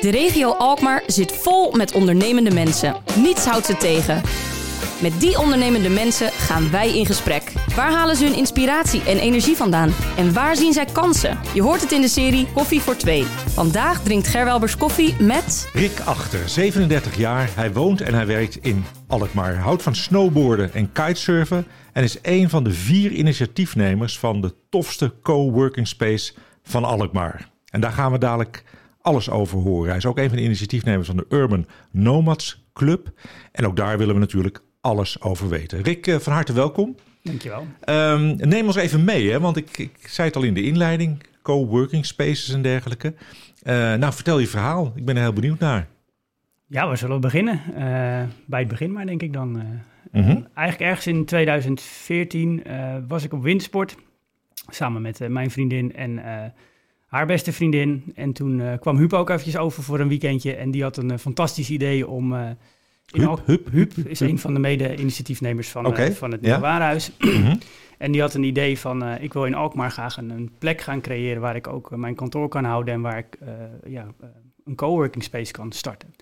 De regio Alkmaar zit vol met ondernemende mensen. Niets houdt ze tegen. Met die ondernemende mensen gaan wij in gesprek. Waar halen ze hun inspiratie en energie vandaan? En waar zien zij kansen? Je hoort het in de serie Koffie voor Twee. Vandaag drinkt Gerwelbers koffie met... Rick Achter, 37 jaar. Hij woont en hij werkt in Alkmaar. Houdt van snowboarden en kitesurfen. En is een van de vier initiatiefnemers van de tofste coworking space van Alkmaar. En daar gaan we dadelijk alles over horen. Hij is ook een van de initiatiefnemers van de Urban Nomads Club. En ook daar willen we natuurlijk alles over weten. Rick, eh, van harte welkom. Dankjewel. Um, neem ons even mee, hè, want ik, ik zei het al in de inleiding. Co-working spaces en dergelijke. Uh, nou, vertel je verhaal. Ik ben er heel benieuwd naar. Ja, we zullen beginnen. Uh, bij het begin maar, denk ik dan. Uh, -hmm. Eigenlijk ergens in 2014 was ik op windsport. Samen met mijn vriendin en haar beste vriendin. En toen kwam Huub ook eventjes over voor een weekendje. En die had een fantastisch idee om Huub, Huub, Huub is een van de mede-initiatiefnemers van, okay. uh, van het Nieuwe ja. Warenhuis. Mm-hmm. En die had een idee van, uh, ik wil in Alkmaar graag een, een, plek gaan creëren waar ik ook uh, mijn kantoor kan houden en waar ik ja, een coworking space kan starten.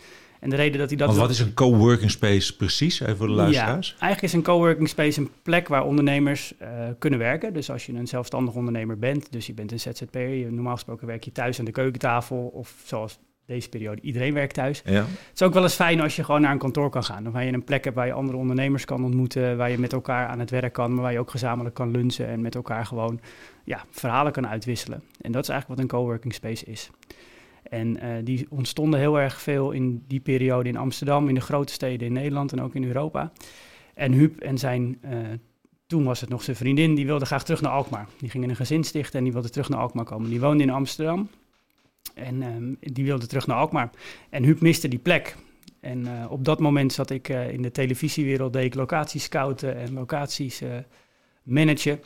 En de reden dat hij dat... Want wat is een coworking space precies, even voor de luisteraars? Ja, eigenlijk is een coworking space een plek waar ondernemers kunnen werken. Dus als je een zelfstandig ondernemer bent, dus je bent een ZZP'er, je, normaal gesproken werk je thuis aan de keukentafel of zoals deze periode, iedereen werkt thuis. Ja. Het is ook wel eens fijn als je gewoon naar een kantoor kan gaan. Of waar je een plek hebt waar je andere ondernemers kan ontmoeten, waar je met elkaar aan het werk kan, maar waar je ook gezamenlijk kan lunchen en met elkaar gewoon ja, verhalen kan uitwisselen. En dat is eigenlijk wat een coworking space is. En uh, die ontstonden heel erg veel in die periode in Amsterdam, in de grote steden in Nederland en ook in Europa. En Huub en zijn, uh, toen was het nog zijn vriendin, die wilde graag terug naar Alkmaar. Die ging in een gezin stichten en die wilde terug naar Alkmaar komen. Die woonde in Amsterdam. En um, die wilde terug naar Alkmaar. En Huub miste die plek. En uh, op dat moment zat ik in de televisiewereld, deed ik locaties scouten en locaties managen.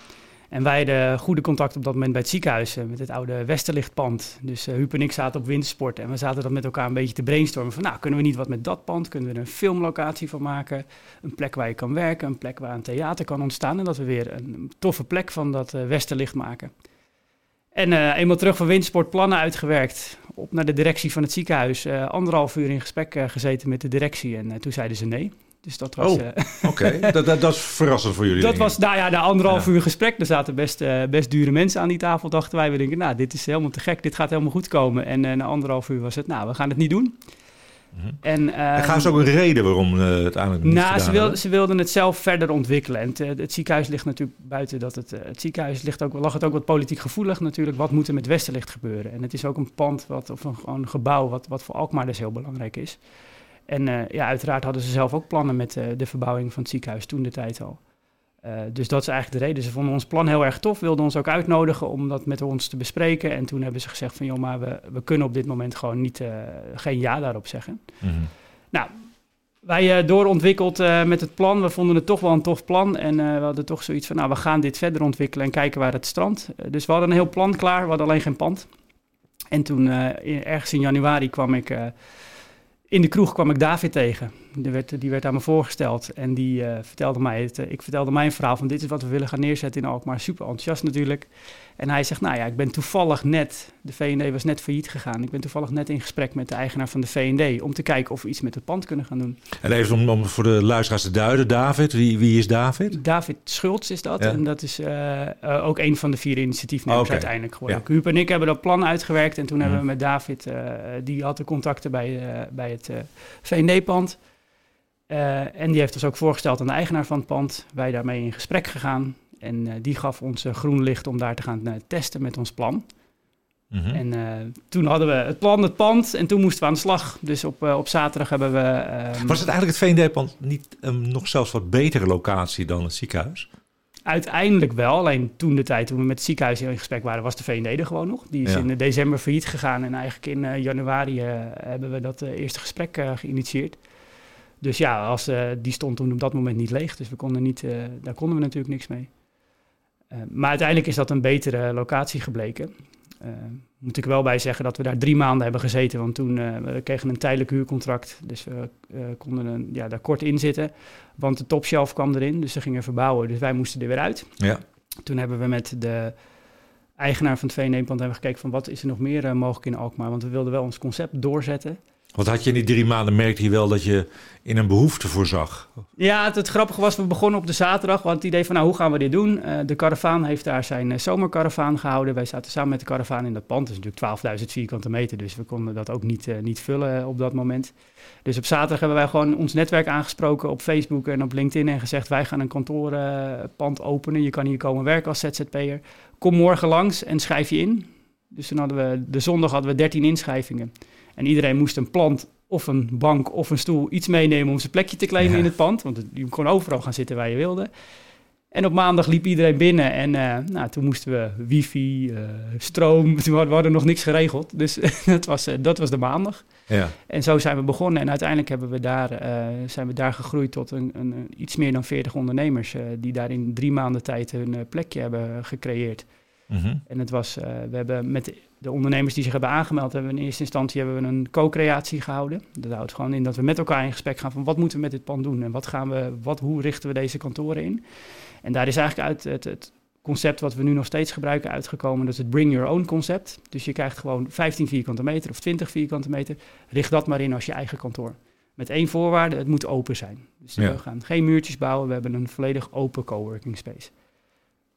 En wij hadden goede contact op dat moment bij het ziekenhuis met het oude Westerlichtpand. Dus Huub en ik zaten op wintersport en we zaten dan met elkaar een beetje te brainstormen. Van nou, kunnen we niet wat met dat pand? Kunnen we er een filmlocatie van maken? Een plek waar je kan werken, een plek waar een theater kan ontstaan. En dat we weer een toffe plek van dat Westerlicht maken. En uh, eenmaal terug van windsport plannen uitgewerkt. Op naar de directie van het ziekenhuis. Uh, anderhalf uur in gesprek uh, gezeten met de directie. En toen zeiden ze nee. Dus dat was. Oh, oké. dat, dat, dat, is verrassend voor jullie. Dat was, nou ja, de anderhalf ja. uur gesprek. Er zaten best, best dure mensen aan die tafel, dachten wij. We denken, nou, dit is helemaal te gek. Dit gaat helemaal goed komen. En na anderhalf uur was het, nou, we gaan het niet doen. Mm-hmm. En, um, en gaan ze ook een reden waarom uh, het aan niet nou, ze, wil, ze, wilden het zelf verder ontwikkelen. En het, het, ziekenhuis ligt natuurlijk buiten dat het... Het ziekenhuis ligt ook, lag het ook wat politiek gevoelig natuurlijk. Wat moet er met Westerlicht gebeuren? En het is ook een pand wat, of een, gewoon een gebouw wat, wat voor Alkmaar dus heel belangrijk is. En uh, ja, uiteraard hadden ze zelf ook plannen met uh, de verbouwing van het ziekenhuis toen de tijd al. Uh, dus dat is eigenlijk de reden. Ze vonden ons plan heel erg tof, wilden ons ook uitnodigen om dat met ons te bespreken. En toen hebben ze gezegd van, joh, maar we, we kunnen op dit moment gewoon niet, geen ja daarop zeggen. Mm-hmm. Nou, wij doorontwikkeld met het plan. We vonden het toch wel een tof plan. En we hadden toch zoiets van, nou, we gaan dit verder ontwikkelen en kijken waar het strandt. dus we hadden een heel plan klaar, we hadden alleen geen pand. En toen, ergens in januari, kwam ik in de kroeg kwam ik David tegen. Die werd, die werd aan me voorgesteld en die uh, vertelde mij het. Uh, ik vertelde mijn verhaal van dit is wat we willen gaan neerzetten in Alkmaar. Super enthousiast natuurlijk. En hij zegt, nou ja, ik ben toevallig net, de V&D was net failliet gegaan. Ik ben toevallig net in gesprek met de eigenaar van de V&D om te kijken of we iets met het pand kunnen gaan doen. En even om, om voor de luisteraars te duiden, David, wie, wie is David? David Schultz is dat. Ja. En dat is uh, ook een van de vier initiatiefnemers okay. uiteindelijk geworden. Ja. Huub en ik hebben dat plan uitgewerkt en toen mm. hebben we met David, die had de contacten bij, bij het V&D-pand. Uh, en die heeft ons ook voorgesteld aan de eigenaar van het pand. Wij daarmee in gesprek gegaan. En uh, die gaf ons uh, groen licht om daar te gaan testen met ons plan. Mm -hmm. En toen hadden we het plan, het pand. En toen moesten we aan de slag. Dus op, op zaterdag hebben we... Um, Was het eigenlijk het V&D-pand niet um, nog zelfs wat betere locatie dan het ziekenhuis? Uiteindelijk wel. Alleen toen de tijd, toen we met het ziekenhuis in gesprek waren, was de V&D er gewoon nog. Die is ja. in december failliet gegaan. En eigenlijk in januari hebben we dat eerste gesprek geïnitieerd. Dus ja, als, die stond toen op dat moment niet leeg. Dus we konden niet, daar konden we natuurlijk niks mee. Uh, maar uiteindelijk is dat een betere locatie gebleken. moet ik wel bij zeggen dat we daar drie maanden hebben gezeten. Want toen we kregen een tijdelijk huurcontract. Dus we konden een, ja, daar kort in zitten. Want de topshelf kwam erin. Dus ze gingen verbouwen. Dus wij moesten er weer uit. Ja. Toen hebben we met de eigenaar van het V&E-pand hebben gekeken van wat is er nog meer mogelijk in Alkmaar. Want we wilden wel ons concept doorzetten. Wat had je in die drie maanden merkte je wel dat je in een behoefte voorzag? Ja, het, grappige was, we begonnen op de zaterdag. Want het idee van, nou, hoe gaan we dit doen? Uh, de karavaan heeft daar zijn uh, zomerkaravaan gehouden. Wij zaten samen met de karavaan in dat pand. Dat is natuurlijk 12.000 vierkante meter, dus we konden dat ook niet, uh, niet vullen op dat moment. Dus op zaterdag hebben wij gewoon ons netwerk aangesproken op Facebook en op LinkedIn en gezegd, wij gaan een kantoorpand openen. Je kan hier komen werken als ZZP'er. Kom morgen langs en schrijf je in. Dus toen hadden we, de zondag hadden we 13 inschrijvingen. En iedereen moest een plant of een bank of een stoel iets meenemen om zijn plekje te claimen in het pand. Want je kon overal gaan zitten waar je wilde. En op maandag liep iedereen binnen en uh, nou, toen moesten we wifi, uh, stroom, toen hadden we nog niks geregeld. Dus dat, was, uh, dat was de maandag. Ja. En zo zijn we begonnen en uiteindelijk hebben we daar, zijn we daar gegroeid tot een, een, iets meer dan 40 ondernemers die daar in drie maanden tijd hun plekje hebben gecreëerd. Mm -hmm. En het was, we hebben met de ondernemers die zich hebben aangemeld, hebben in eerste instantie hebben we een co-creatie gehouden. Dat houdt gewoon in dat we met elkaar in gesprek gaan van wat moeten we met dit pand doen en wat gaan we, wat, hoe richten we deze kantoren in. En daar is eigenlijk uit het, het concept wat we nu nog steeds gebruiken uitgekomen, dat is het bring your own concept. Dus je krijgt gewoon 15 vierkante meter of 20 vierkante meter, richt dat maar in als je eigen kantoor. Met één voorwaarde, het moet open zijn. Dus we gaan geen muurtjes bouwen, we hebben een volledig open coworking space.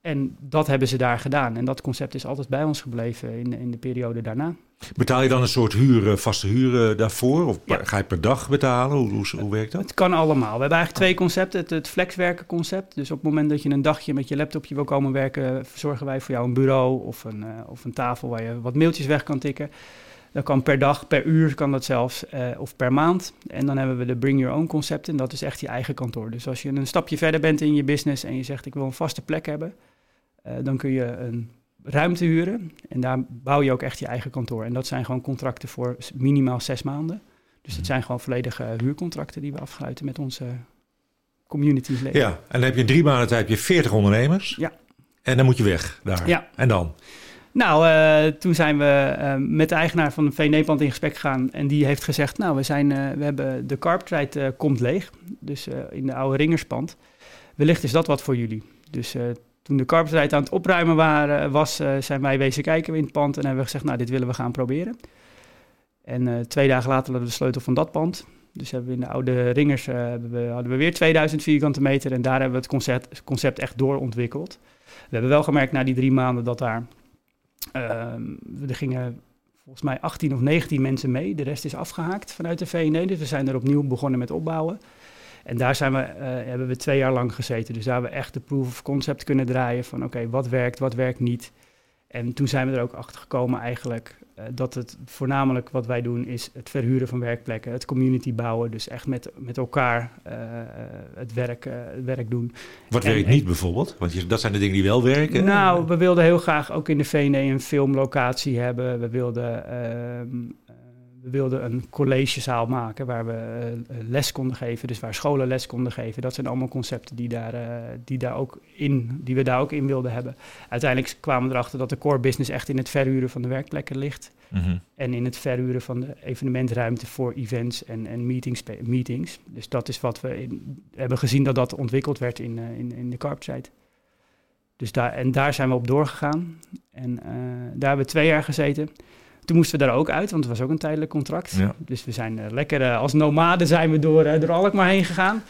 En dat hebben ze daar gedaan. En dat concept is altijd bij ons gebleven in, in de periode daarna. Betaal je dan een soort huur, vaste huur daarvoor? Of ga je per dag betalen? Hoe, hoe, hoe, werkt dat? Het kan allemaal. We hebben eigenlijk twee concepten. Het, het flexwerken concept. Dus op het moment dat je een dagje met je laptopje wil komen werken... verzorgen wij voor jou een bureau of een, uh, of een tafel waar je wat mailtjes weg kan tikken. Dat kan per dag, per uur kan dat zelfs, of per maand. En dan hebben we de Bring Your Own concept en dat is echt je eigen kantoor. Dus als je een stapje verder bent in je business en je zegt ik wil een vaste plek hebben dan kun je een ruimte huren en daar bouw je ook echt je eigen kantoor. En dat zijn gewoon contracten voor minimaal zes maanden. Dus dat mhm. zijn gewoon volledige huurcontracten die we afsluiten met onze community leden. Ja, en dan heb je in drie maanden tijd heb je 40 ondernemers. Ja. En dan moet je weg daar. Ja. En dan? Nou, uh, toen zijn we uh, met de eigenaar van de V-Nepand in gesprek gegaan. En die heeft gezegd, nou, we, zijn, uh, we hebben de carptride komt leeg. Dus in de oude ringerspand. Wellicht is dat wat voor jullie. Dus toen de carpetrijt aan het opruimen waren, was, uh, zijn wij wezen kijken in het pand en hebben we gezegd, nou, dit willen we gaan proberen. En uh, twee dagen later hadden we de sleutel van dat pand. Dus hebben we in de oude ringers we, hadden we weer 2000 vierkante meter en daar hebben we het concept, concept echt doorontwikkeld. We hebben wel gemerkt na die drie maanden dat daar, ehm, er gingen volgens mij 18 of 19 mensen mee. De rest is afgehaakt vanuit de VND, dus we zijn er opnieuw begonnen met opbouwen. En daar zijn we, uh, hebben we twee jaar lang gezeten. Dus daar hebben we echt de proof of concept kunnen draaien van oké, wat werkt, wat werkt niet. En toen zijn we er ook achter gekomen eigenlijk uh, dat het voornamelijk wat wij doen is het verhuren van werkplekken, het community bouwen, dus echt met, met elkaar uh, het, werk, het werk doen. Wat werkt niet bijvoorbeeld? Want je, dat zijn de dingen die wel werken. Nou, we wilden heel graag ook in de VNE een filmlocatie hebben. We wilden ehm, we wilden een collegezaal maken waar we uh, les konden geven, dus waar scholen les konden geven. Dat zijn allemaal concepten die, daar, uh, die, daar ook in, die we daar ook in wilden hebben. Uiteindelijk kwamen we erachter dat de core business echt in het verhuren van de werkplekken ligt. Mm -hmm. En in het verhuren van de evenementruimte voor events en, en meetings, meetings. Dus dat is wat we in, hebben gezien dat dat ontwikkeld werd in, in, in de Carpsite. Dus daar, en daar zijn we op doorgegaan. En daar hebben we twee jaar gezeten. Toen moesten we daar ook uit, want het was ook een tijdelijk contract. Dus we zijn uh, lekker uh, als nomaden zijn we door, uh, door Alkmaar heen gegaan.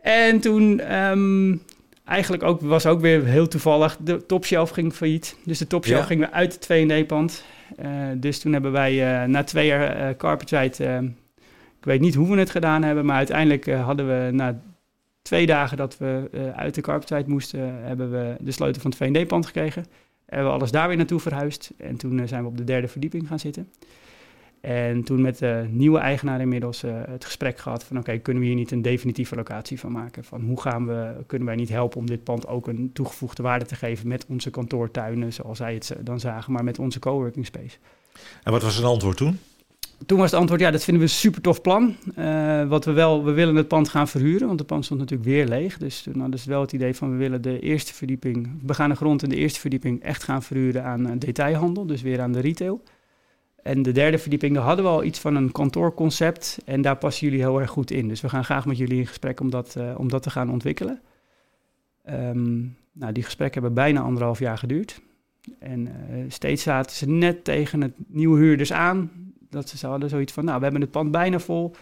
En toen um, eigenlijk ook, was ook weer heel toevallig, de topshelf ging failliet. Dus de topshelf ja. ging weer uit het 2D-pand. dus toen hebben wij na twee jaar carpetride, ik weet niet hoe we het gedaan hebben, maar uiteindelijk hadden we na twee dagen dat we uit de carpetride moesten, hebben we de sleutel van het 2D-pand gekregen. Hebben we alles daar weer naartoe verhuisd. En toen eh, zijn we op de derde verdieping gaan zitten. En toen met de nieuwe eigenaar inmiddels uh, het gesprek gehad van oké, kunnen we hier niet een definitieve locatie van maken? Van hoe gaan we, kunnen wij niet helpen om dit pand ook een toegevoegde waarde te geven met onze kantoortuinen, zoals zij het dan zagen, maar met onze coworking space. En wat was het antwoord toen? Toen was het antwoord, ja, dat vinden we een super tof plan. Uh, wat we wel, we willen het pand gaan verhuren, want het pand stond natuurlijk weer leeg. Dus toen hadden ze wel het idee van, we willen de eerste verdieping, we gaan de grond in de eerste verdieping echt gaan verhuren aan uh, detailhandel, dus weer aan de retail. En de derde verdieping, daar hadden we al iets van een kantoorconcept en daar passen jullie heel erg goed in. Dus we gaan graag met jullie in gesprek om dat, uh, om dat te gaan ontwikkelen. Um, nou, die gesprekken hebben bijna anderhalf jaar geduurd. En steeds zaten ze net tegen het nieuwe huurders aan. Dat ze hadden zoiets van, nou, we hebben het pand bijna vol.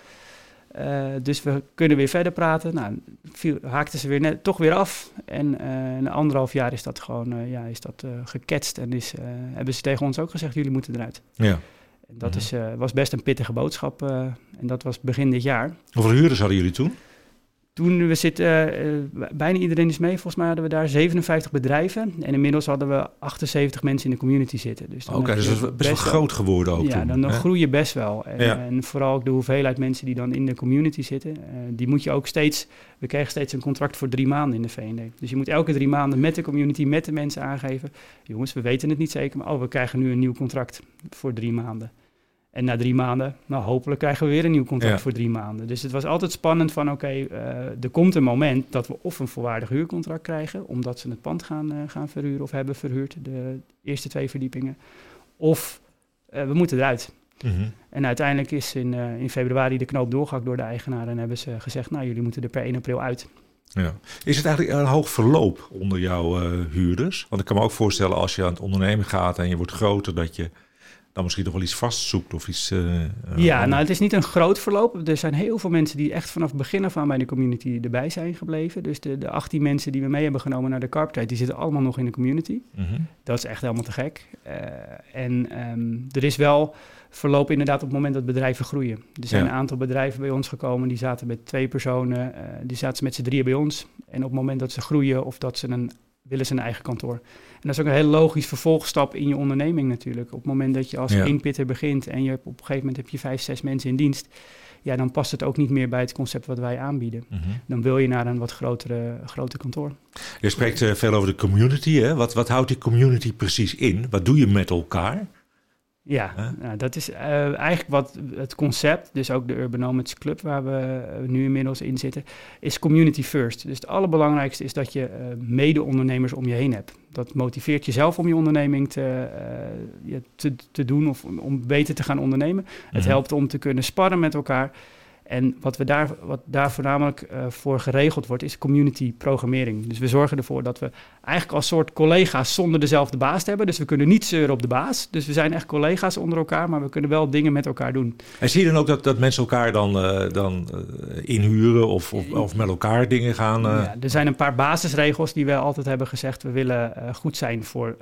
dus we kunnen weer verder praten. Nou, viel, haakten ze weer net, toch weer af. En uh, na anderhalf jaar is dat gewoon ja, is dat, geketst. En is, hebben ze tegen ons ook gezegd, jullie moeten eruit. Ja. Dat mhm. is, was best een pittige boodschap. en dat was begin dit jaar. Hoeveel huurders hadden jullie toen? Toen we zitten, uh, bijna iedereen is mee. Volgens mij hadden we daar 57 bedrijven. En inmiddels hadden we 78 mensen in de community zitten. Dus Oké, dus dat is best wel groot geworden ook Ja, dan, dan groei je best wel. En, en, vooral ook de hoeveelheid mensen die dan in de community zitten. Uh, die moet je ook steeds... We krijgen steeds een contract voor drie maanden in de VND. Dus je moet elke drie maanden met de community, met de mensen aangeven... jongens, we weten het niet zeker, maar oh, we krijgen nu een nieuw contract voor drie maanden. En na drie maanden, nou hopelijk krijgen we weer een nieuw contract voor drie maanden. Dus het was altijd spannend van oké, eh, er komt een moment dat we of een volwaardig huurcontract krijgen, omdat ze het pand gaan, uh, gaan verhuren of hebben verhuurd, de eerste twee verdiepingen. Of uh, we moeten eruit. Mm En uiteindelijk is in, in februari de knoop doorgehakt door de eigenaar en hebben ze gezegd, nou jullie moeten er per 1 april uit. Ja. Is het eigenlijk een hoog verloop onder jouw huurders? Want ik kan me ook voorstellen als je aan het ondernemen gaat en je wordt groter, dat je dan misschien nog wel iets vastzoekt of iets... Uh, ja, nou het is niet een groot verloop. Er zijn heel veel mensen die echt vanaf het begin af aan bij de community erbij zijn gebleven. Dus de, de 18 mensen die we mee hebben genomen naar de Carpet, die zitten allemaal nog in de community. Mhm. Dat is echt helemaal te gek. Uh, en um, er is wel verloop inderdaad op het moment dat bedrijven groeien. Er zijn een aantal bedrijven bij ons gekomen, die zaten met twee personen, uh, die zaten met z'n drieën bij ons. En op het moment dat ze groeien of dat ze een willen ze een eigen kantoor. En dat is ook een heel logisch vervolgstap in je onderneming natuurlijk. Op het moment dat je als ja. inpitter begint en je hebt, op een gegeven moment heb je vijf, zes mensen in dienst, ja, dan past het ook niet meer bij het concept wat wij aanbieden. Mhm. Dan wil je naar een wat grotere, groter kantoor. Je spreekt uh, veel over de community. Hè? Wat, wat houdt die community precies in? Wat doe je met elkaar? Ja, nou, dat is uh, eigenlijk wat het concept, dus ook de Urbanomics Club waar we uh, nu inmiddels in zitten, is community first. Dus het allerbelangrijkste is dat je uh, mede-ondernemers om je heen hebt. Dat motiveert jezelf om je onderneming te, te, te, doen of om beter te gaan ondernemen. Het mhm. helpt om te kunnen sparren met elkaar. En wat, we daar, wat daar voornamelijk uh, voor geregeld wordt, is community programmering. Dus we zorgen ervoor dat we eigenlijk als soort collega's zonder dezelfde baas te hebben. Dus we kunnen niet zeuren op de baas. Dus we zijn echt collega's onder elkaar, maar we kunnen wel dingen met elkaar doen. En zie je dan ook dat, dat mensen elkaar dan, uh, dan uh, inhuren of, of, of, met elkaar dingen gaan? Ja, er zijn een paar basisregels die we altijd hebben gezegd. We willen goed zijn voor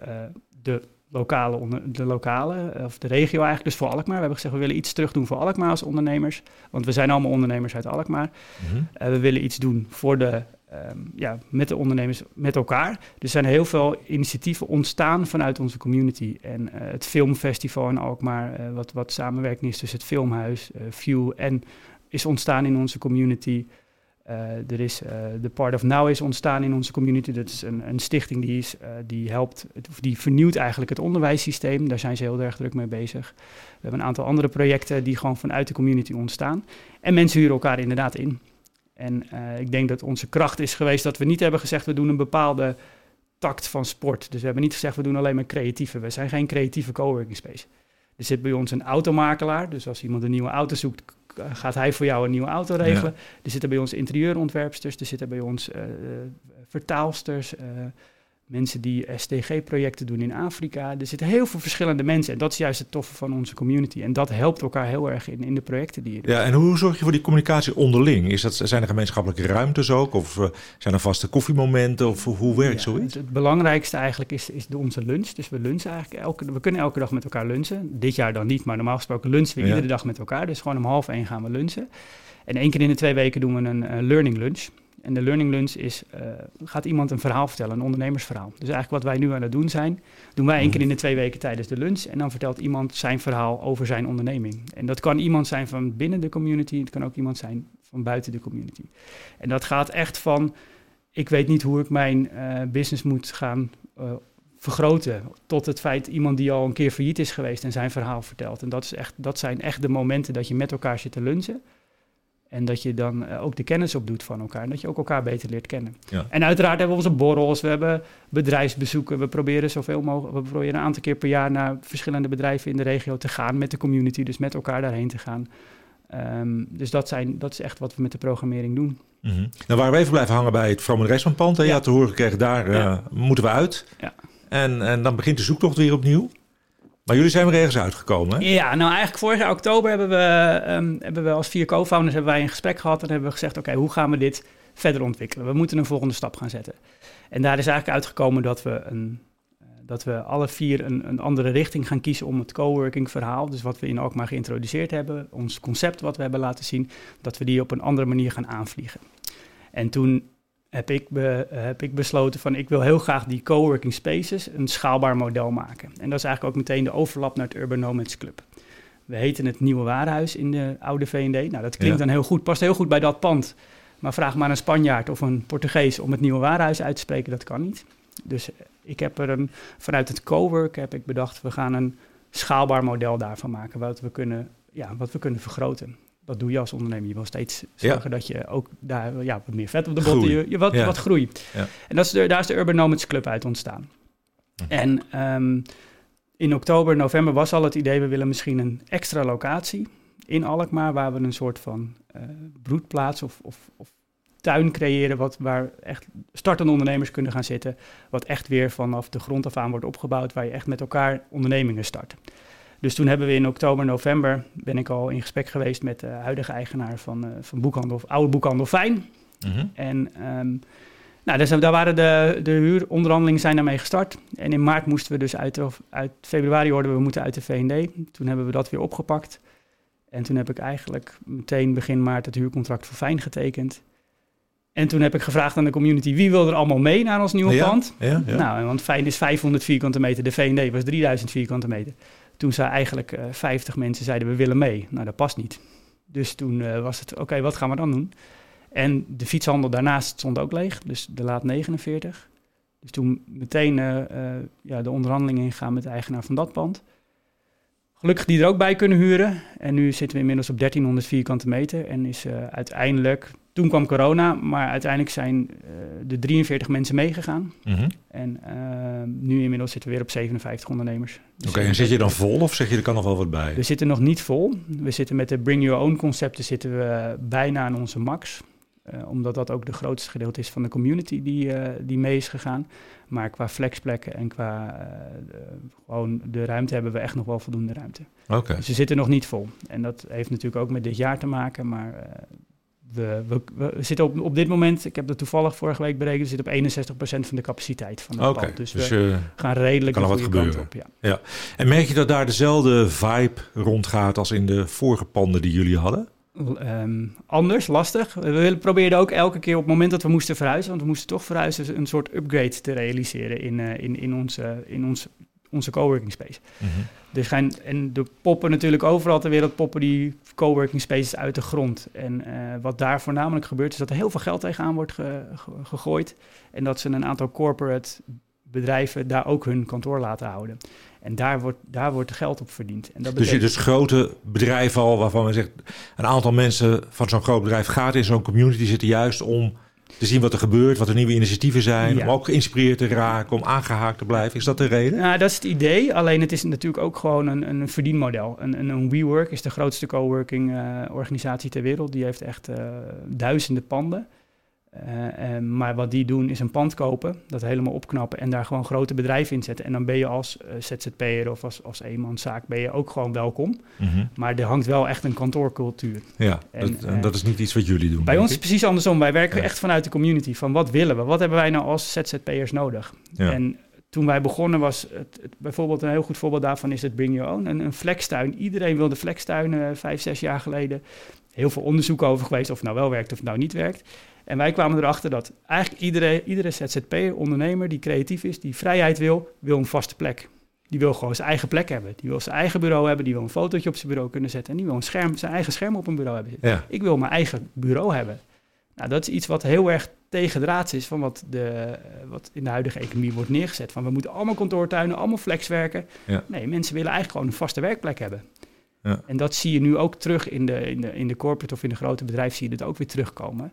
de lokale, de lokale, eh, of de regio eigenlijk, dus voor Alkmaar. We hebben gezegd, we willen iets terug doen voor Alkmaar als ondernemers. Want we zijn allemaal ondernemers uit Alkmaar. Mm we willen iets doen voor de, ehm, ja, met de ondernemers, met elkaar. Er zijn heel veel initiatieven ontstaan vanuit onze community. En uh, het filmfestival in Alkmaar, wat, wat samenwerking is tussen het filmhuis, View en is ontstaan in onze community. Uh, er is uh, de Part of Now is ontstaan in onze community. Dat is een, een stichting die, is, uh, die helpt, of die vernieuwt eigenlijk het onderwijssysteem. Daar zijn ze heel erg druk mee bezig. We hebben een aantal andere projecten die gewoon vanuit de community ontstaan. En mensen huren elkaar inderdaad in. En ik denk dat onze kracht is geweest dat we niet hebben gezegd we doen een bepaalde takt van sport. Dus we hebben niet gezegd we doen alleen maar creatieve. We zijn geen creatieve coworking space. Er zit bij ons een automakelaar. Dus als iemand een nieuwe auto zoekt, gaat hij voor jou een nieuwe auto regelen. Er zitten bij ons interieurontwerpsters, er zitten bij ons uh, vertaalsters, uh, mensen die SDG-projecten doen in Afrika. Er zitten heel veel verschillende mensen en dat is juist het toffe van onze community. En dat helpt elkaar heel erg in, in de projecten die je doet. Ja, en hoe zorg je voor die communicatie onderling? Is dat, zijn er gemeenschappelijke ruimtes ook? Of uh, zijn er vaste koffiemomenten? Of hoe werkt ja, zoiets? Het, belangrijkste eigenlijk is, is de, onze lunch. Dus we lunchen eigenlijk elke, we kunnen elke dag met elkaar lunchen. Dit jaar dan niet, maar normaal gesproken lunchen we ja. iedere dag met elkaar. Dus gewoon om half één gaan we lunchen. En één keer in de twee weken doen we een, een learning lunch. En de learning lunch is, uh, gaat iemand een verhaal vertellen, een ondernemersverhaal. Dus eigenlijk wat wij nu aan het doen zijn, doen wij één keer in de twee weken tijdens de lunch. En dan vertelt iemand zijn verhaal over zijn onderneming. En dat kan iemand zijn van binnen de community, het kan ook iemand zijn van buiten de community. En dat gaat echt van, ik weet niet hoe ik mijn uh, business moet gaan uh, vergroten. Tot het feit iemand die al een keer failliet is geweest en zijn verhaal vertelt. En dat, is echt, dat zijn echt de momenten dat je met elkaar zit te lunchen. En dat je dan uh, ook de kennis opdoet van elkaar. En dat je ook elkaar beter leert kennen. Ja. En uiteraard hebben we onze borrels, we hebben bedrijfsbezoeken. We proberen zoveel mogelijk, we proberen een aantal keer per jaar naar verschillende bedrijven in de regio te gaan met de community. Dus met elkaar daarheen te gaan. Um, dus dat, zijn, dat is echt wat we met de programmering doen. Mm -hmm. Nou waren we even blijven hangen bij het From Restaurantpand. Ja. Je had te horen gekregen, daar ja. uh, moeten we uit. Ja. En, en dan begint de zoektocht weer opnieuw. Maar jullie zijn weer ergens uitgekomen, hè? Ja, nou eigenlijk vorig jaar oktober hebben we, ehm, hebben we als vier co-founders hebben wij een gesprek gehad en hebben we gezegd, oké, hoe gaan we dit verder ontwikkelen? We moeten een volgende stap gaan zetten. En daar is eigenlijk uitgekomen dat we, een, eh, dat we alle vier een, een andere richting gaan kiezen om het coworking verhaal, dus wat we in Alkmaar geïntroduceerd hebben, ons concept wat we hebben laten zien, dat we die op een andere manier gaan aanvliegen. En toen heb ik, be, heb ik besloten van ik wil heel graag die coworking spaces een schaalbaar model maken. En dat is eigenlijk ook meteen de overlap naar het Urban Nomads Club. We heten het Nieuwe Warenhuis in de oude V&D. Nou, dat klinkt dan heel goed, past heel goed bij dat pand. Maar vraag maar een Spanjaard of een Portugees om het Nieuwe Warenhuis uit te spreken, dat kan niet. Dus ik heb er een, vanuit het cowork heb ik bedacht, we gaan een schaalbaar model daarvan maken, wat we kunnen, ja, wat we kunnen vergroten dat doe je als ondernemer. Je wil steeds zorgen dat je ook daar ja, wat meer vet op de botten, je, je, wat, wat groei. Ja. En dat is de, daar is de Urban Nomads Club uit ontstaan. Hm. En um, in oktober, november was al het idee, we willen misschien een extra locatie in Alkmaar, waar we een soort van uh, broedplaats of, of, of, tuin creëren, wat, waar echt startende ondernemers kunnen gaan zitten, wat echt weer vanaf de grond af aan wordt opgebouwd, waar je echt met elkaar ondernemingen start. Dus toen hebben we in oktober, november, ben ik al in gesprek geweest met de huidige eigenaar van, uh, van boekhandel, oude boekhandel Fijn. Mm En um, nou, dus, daar waren de, de huuronderhandelingen zijn daarmee gestart. En in maart moesten we dus uit, of uit februari hoorden we moeten uit de V&D. Toen hebben we dat weer opgepakt. En toen heb ik eigenlijk meteen begin maart het huurcontract voor Fijn getekend. En toen heb ik gevraagd aan de community, wie wil er allemaal mee naar ons nieuwe pand? Ja, ja. Nou, want Fijn is 500 vierkante meter, de V&D was 3000 vierkante meter. Toen zei eigenlijk uh, eh, 50 mensen zeiden we willen mee. Nou, dat past niet. Dus toen uh, was het, oké, wat gaan we dan doen? En de fietshandel daarnaast stond ook leeg, dus de laat 49. Dus toen meteen uh, ja, de onderhandelingen ingaan met de eigenaar van dat pand. Gelukkig die er ook bij kunnen huren. En nu zitten we inmiddels op 1300 vierkante meter. En is uiteindelijk toen kwam corona, maar uiteindelijk zijn uh, de 43 mensen meegegaan. Mhm. En uh, nu inmiddels zitten we weer op 57 ondernemers. Dus Oké, en zit je dan vol of zeg je er kan nog wel wat bij? We zitten nog niet vol. We zitten met de Bring Your Own concepten zitten we bijna aan onze max. Uh, omdat dat ook de grootste gedeelte is van de community die, die mee is gegaan. Maar qua flexplekken en qua de, gewoon de ruimte hebben we echt nog wel voldoende ruimte. Oké. Dus we zitten nog niet vol. En dat heeft natuurlijk ook met dit jaar te maken, maar we, we, zitten op, op dit moment, ik heb dat toevallig vorige week berekend, we zitten op 61% van de capaciteit van het okay, Dus, dus we gaan redelijk kan wat gebeuren. Op, ja. ja. En merk je dat daar dezelfde vibe rondgaat als in de vorige panden die jullie hadden? Um, anders, lastig. We probeerden ook elke keer op het moment dat we moesten verhuizen, want we moesten toch verhuizen, een soort upgrade te realiseren in, uh, in, in, onze, in ons onze coworking space. Mm -hmm. Dus gaan, en de poppen natuurlijk overal ter wereld poppen die coworking spaces uit de grond. En uh, wat daar voornamelijk gebeurt is dat er heel veel geld tegenaan wordt ge, ge, gegooid. En dat ze een aantal corporate bedrijven daar ook hun kantoor laten houden. En daar wordt, daar wordt geld op verdiend. En dat dus je dus grote bedrijven al, waarvan men zegt... een aantal mensen van zo'n groot bedrijf gaat in zo'n community... zitten juist om te zien wat er gebeurt, wat er nieuwe initiatieven zijn. Om ook geïnspireerd te raken, om aangehaakt te blijven. Is dat de reden? Nou, dat is het idee. Alleen het is natuurlijk ook gewoon een, een verdienmodel. Een, een, een WeWork is de grootste coworking uh, organisatie ter wereld. Die heeft echt uh, duizenden panden. Uh, maar wat die doen is een pand kopen, dat helemaal opknappen en daar gewoon grote bedrijven in zetten. En dan ben je als uh, ZZP'er of als, als eenmanszaak ben je ook gewoon welkom. Mm -hmm. Maar er hangt wel echt een kantoorcultuur. Ja, en, dat, dat, is niet iets wat jullie doen. Bij ons is het precies andersom. Wij werken ja. echt vanuit de community. Van wat willen we? Wat hebben wij nou als ZZP'ers nodig? Ja. En toen wij begonnen was het, het, bijvoorbeeld een heel goed voorbeeld daarvan is het Bring Your Own. Een, een flextuin. Iedereen wilde flextuinen vijf, zes jaar geleden. Heel veel onderzoek over geweest of het nou wel werkt of het nou niet werkt. En wij kwamen erachter dat eigenlijk iedere, iedere ZZP'er, ondernemer die creatief is, die vrijheid wil, wil een vaste plek. Die wil gewoon zijn eigen plek hebben. Die wil zijn eigen bureau hebben. Die wil een fotootje op zijn bureau kunnen zetten. En die wil een scherm, zijn eigen scherm op een bureau hebben. Ja. Ik wil mijn eigen bureau hebben. Nou, dat is iets wat heel erg tegendraads is van wat, de, wat in de huidige economie wordt neergezet. Van we moeten allemaal kantoortuinen, allemaal flexwerken. Ja. Nee, mensen willen eigenlijk gewoon een vaste werkplek hebben. Ja. En dat zie je nu ook terug in de, in, de, in de corporate of in de grote bedrijven zie je dat ook weer terugkomen.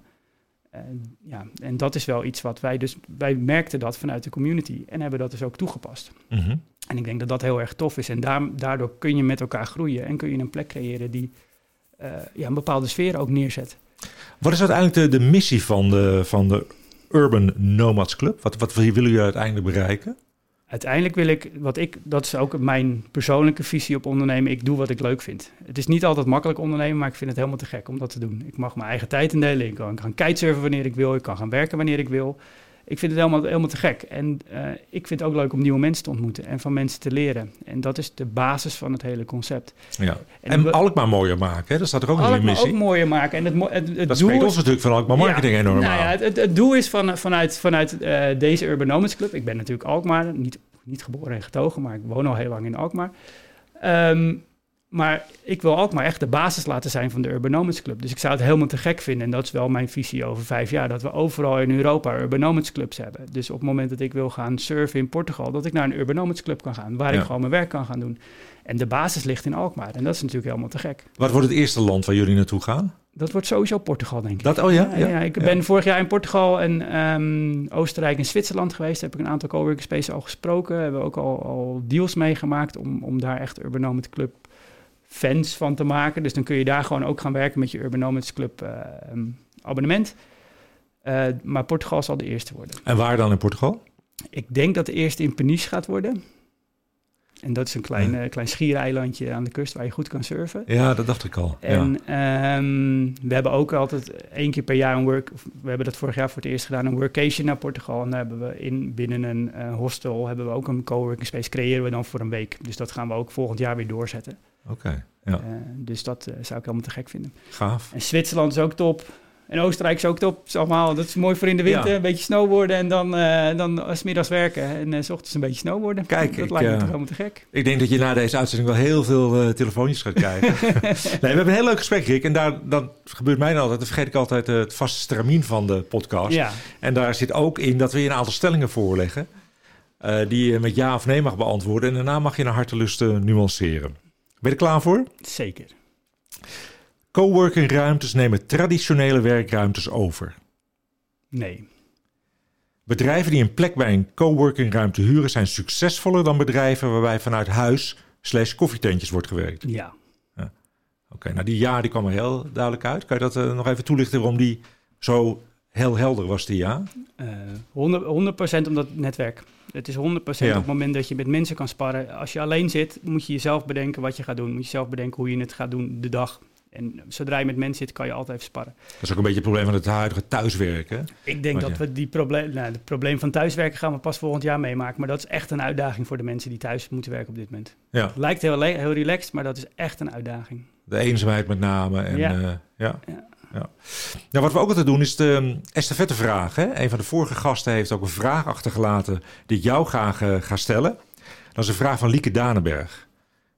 En, ja, en dat is wel iets wat wij dus, wij merkten dat vanuit de community en hebben dat dus ook toegepast. Mhm. En ik denk dat dat heel erg tof is. En daardoor kun je met elkaar groeien en kun je een plek creëren die uh, ja, een bepaalde sfeer ook neerzet. Wat is uiteindelijk de, de missie van de, van de Urban Nomads Club? Wat, wat willen jullie uiteindelijk bereiken? Uiteindelijk wil ik, wat ik, dat is ook mijn persoonlijke visie op ondernemen. Ik doe wat ik leuk vind. Het is niet altijd makkelijk ondernemen, maar ik vind het helemaal te gek om dat te doen. Ik mag mijn eigen tijd indelen. Ik kan gaan kitesurfen wanneer ik wil. Ik kan gaan werken wanneer ik wil. Ik vind het helemaal, helemaal te gek. En uh, ik vind het ook leuk om nieuwe mensen te ontmoeten en van mensen te leren. En dat is de basis van het hele concept. Ja. En, en Alkmaar mooier maken, hè? dat staat er ook in de missie. ook mooier maken. En het, het, het dat spreekt ons natuurlijk van Alkmaar Marketing ja, enorm nou ja, het, het, doel is van, vanuit, vanuit uh, deze Urbanomics Club. Ik ben natuurlijk Alkmaar, niet, niet geboren en getogen, maar ik woon al heel lang in Alkmaar. Um, maar ik wil ook maar echt de basis laten zijn van de Urbanomics Club. Dus ik zou het helemaal te gek vinden. En dat is wel mijn visie over vijf jaar. Dat we overal in Europa Urbanomics Clubs hebben. Dus op het moment dat ik wil gaan surfen in Portugal... dat ik naar een Urbanomics Club kan gaan. Waar ik gewoon mijn werk kan gaan doen. En de basis ligt in Alkmaar. En dat is natuurlijk helemaal te gek. Wat wordt het eerste land waar jullie naartoe gaan? Dat wordt sowieso Portugal, denk ik. Dat, oh ja? Ja, ja ik ben vorig jaar in Portugal en um, Oostenrijk en Zwitserland geweest. Daar heb ik een aantal coworking spaces al gesproken. Hebben we ook al, al deals meegemaakt om, om daar echt Urbanomics Club fans van te maken. Dus dan kun je daar gewoon ook gaan werken met je Urbanomics Club uh, abonnement. Uh, maar Portugal zal de eerste worden. En waar dan in Portugal? Ik denk dat de eerste in Peniche gaat worden. En dat is een klein, ja. uh, klein schiereilandje aan de kust waar je goed kan surfen. Ja, dat dacht ik al. En ja. um, we hebben ook altijd één keer per jaar een work... We hebben dat vorig jaar voor het eerst gedaan, een workation naar Portugal. En daar hebben we in, binnen een uh, hostel hebben we ook een coworking space. Creëren we dan voor een week. Dus dat gaan we ook volgend jaar weer doorzetten. Oké, okay, ja. Uh, dus dat uh, zou ik helemaal te gek vinden. Gaaf. En Zwitserland is ook top. En Oostenrijk is ook top. Is allemaal, dat is mooi voor in de winter. Ja. Een beetje snowboarden en dan, uh, dan smiddags werken. En uh, s ochtends een beetje snowboarden. Kijk, dat ik, lijkt me toch helemaal te gek. Ik denk dat je na deze uitzending wel heel veel telefoontjes gaat krijgen. nee, we hebben een heel leuk gesprek, Rick. En daar dan gebeurt mij dan altijd. Dan vergeet ik altijd het vaste stramien van de podcast. Ja. En daar zit ook in dat we je een aantal stellingen voorleggen. die je met ja of nee mag beantwoorden. En daarna mag je naar hartelust nuanceren. Ben je er klaar voor? Zeker. Coworking ruimtes nemen traditionele werkruimtes over. Nee. Bedrijven die een plek bij een coworking ruimte huren zijn succesvoller dan bedrijven waarbij vanuit huis slash koffietentjes wordt gewerkt. Ja. ja. Oké, okay, nou die ja die kwam er heel duidelijk uit. Kan je dat uh, nog even toelichten waarom die zo heel helder was, die ja? Uh, 100, 100% omdat netwerk. Het is 100% ja. op het moment dat je met mensen kan sparren. Als je alleen zit, moet je jezelf bedenken wat je gaat doen. Moet je zelf bedenken hoe je het gaat doen de dag. En zodra je met mensen zit, kan je altijd even sparren. Dat is ook een beetje het probleem van het huidige thuiswerken. Ik denk Want dat ja. we die probleem, nou, het probleem van thuiswerken gaan we pas volgend jaar meemaken. Maar dat is echt een uitdaging voor de mensen die thuis moeten werken op dit moment. Ja. Het lijkt heel, heel relaxed, maar dat is echt een uitdaging. De eenzaamheid met name. En, Ja. uh, ja. Ja. Ja. Nou, wat we ook altijd doen is de um, estafettevraag. Hè? Een van de vorige gasten heeft ook een vraag achtergelaten die ik jou graag uh, ga stellen. Dat is een vraag van Lieke Danenberg.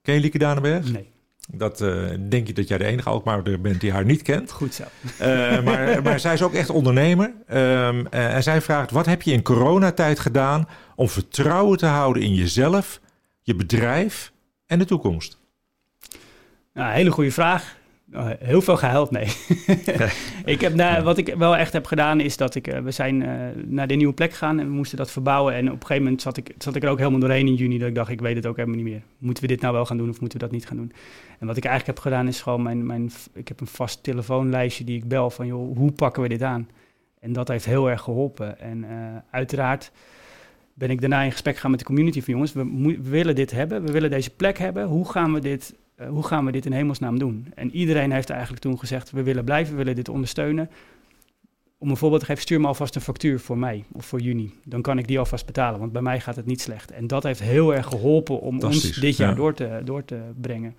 Ken je Lieke Danenberg? Nee, Dat uh, denk je dat jij de enige Alkmaarder bent die haar niet kent. goed zo. Uh, maar, maar zij is ook echt ondernemer. Um, uh, en zij vraagt: wat heb je in coronatijd gedaan om vertrouwen te houden in jezelf, je bedrijf en de toekomst? Nou, hele goede vraag. Uh, heel veel gehuild, nee. ik heb, nou, wat ik wel echt heb gedaan is dat ik, uh, we zijn uh, naar de nieuwe plek gegaan en we moesten dat verbouwen. En op een gegeven moment zat ik, zat ik er ook helemaal doorheen in juni dat ik dacht, ik weet het ook helemaal niet meer. Moeten we dit nou wel gaan doen of moeten we dat niet gaan doen? En wat ik eigenlijk heb gedaan is gewoon mijn, mijn ik heb een vast telefoonlijstje die ik bel van, joh, hoe pakken we dit aan? En dat heeft heel erg geholpen. En uiteraard ben ik daarna in gesprek gegaan met de community van jongens, we, we willen dit hebben, we willen deze plek hebben. Hoe gaan we dit uh, hoe gaan we dit in hemelsnaam doen? En iedereen heeft eigenlijk toen gezegd, we willen blijven, we willen dit ondersteunen. Om een voorbeeld te geven, stuur me alvast een factuur voor mei of voor juni. Dan kan ik die alvast betalen, want bij mij gaat het niet slecht. En dat heeft heel erg geholpen om ons dit jaar ja. door, te, door te brengen.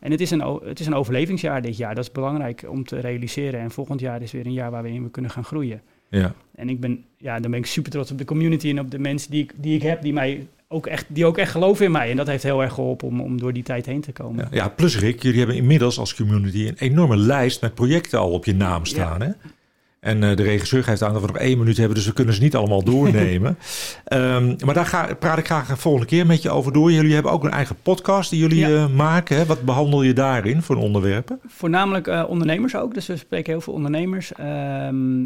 En het is, een, het is een overlevingsjaar dit jaar, dat is belangrijk om te realiseren. En volgend jaar is weer een jaar waar we in kunnen gaan groeien. Ja. En ik ben, ja, dan ben ik super trots op de community en op de mensen die ik, die ik heb, die mij ook echt, die ook echt geloven in mij. En dat heeft heel erg geholpen om, om door die tijd heen te komen. Ja, ja, plus Rick, jullie hebben inmiddels als community een enorme lijst met projecten al op je naam staan. Ja. Hè? En uh, de regisseur geeft aan dat we nog één minuut hebben, dus we kunnen ze niet allemaal doornemen. um, maar daar ga, praat ik graag een volgende keer met je over door. Jullie hebben ook een eigen podcast die jullie ja. uh, maken. Hè? Wat behandel je daarin voor onderwerpen? Voornamelijk uh, ondernemers ook. Dus we spreken heel veel ondernemers. Um,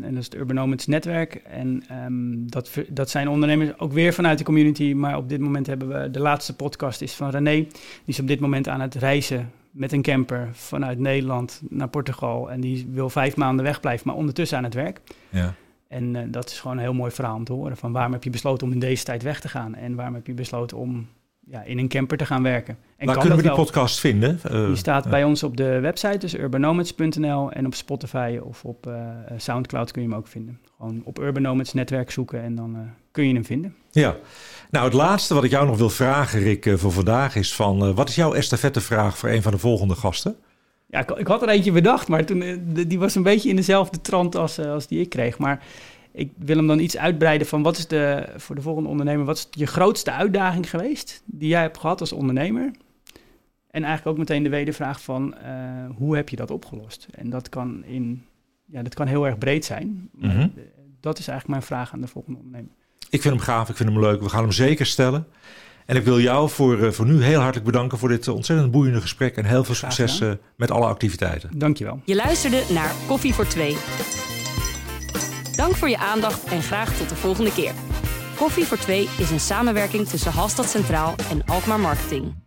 en dat is het Urbanomics netwerk. En um, dat, dat zijn ondernemers ook weer vanuit de community. Maar op dit moment hebben we de laatste podcast is van René. Die is op dit moment aan het reizen met een camper vanuit Nederland naar Portugal. En die wil vijf maanden wegblijven, maar ondertussen aan het werk. Ja. En eh, dat is gewoon een heel mooi verhaal om te horen. Van waarom heb je besloten om in deze tijd weg te gaan? En waarom heb je besloten om ja, in een camper te gaan werken? En Waar kunnen we die podcast vinden? Uh, die staat bij ons op de website, dus urbanomads.nl. En op Spotify of op Soundcloud kun je hem ook vinden. Gewoon op Urbanomads netwerk zoeken en dan kun je hem vinden. Ja. Nou, het laatste wat ik jou nog wil vragen, Rick, voor vandaag is van... wat is jouw vraag voor een van de volgende gasten? Ja, ik, ik, had er eentje bedacht, maar toen, eh, die was een beetje in dezelfde trant als, eh, als die ik kreeg. Maar ik wil hem dan iets uitbreiden van wat is de, voor de volgende ondernemer, wat is je grootste uitdaging geweest die jij hebt gehad als ondernemer? En eigenlijk ook meteen de wedervraag van uh, hoe heb je dat opgelost? En dat kan, in, ja, dat kan heel erg breed zijn. Mhm. Dat is eigenlijk mijn vraag aan de volgende ondernemer. Ik vind hem gaaf, ik vind hem leuk. We gaan hem zeker stellen. En ik wil jou voor, eh, voor nu heel hartelijk bedanken voor dit eh, ontzettend boeiende gesprek. En heel veel succes met alle activiteiten. Dankjewel. Je luisterde naar Koffie voor Twee. Voor je aandacht en graag tot de volgende keer. Koffie voor Twee is een samenwerking tussen Halstad Centraal en Alkmaar Marketing.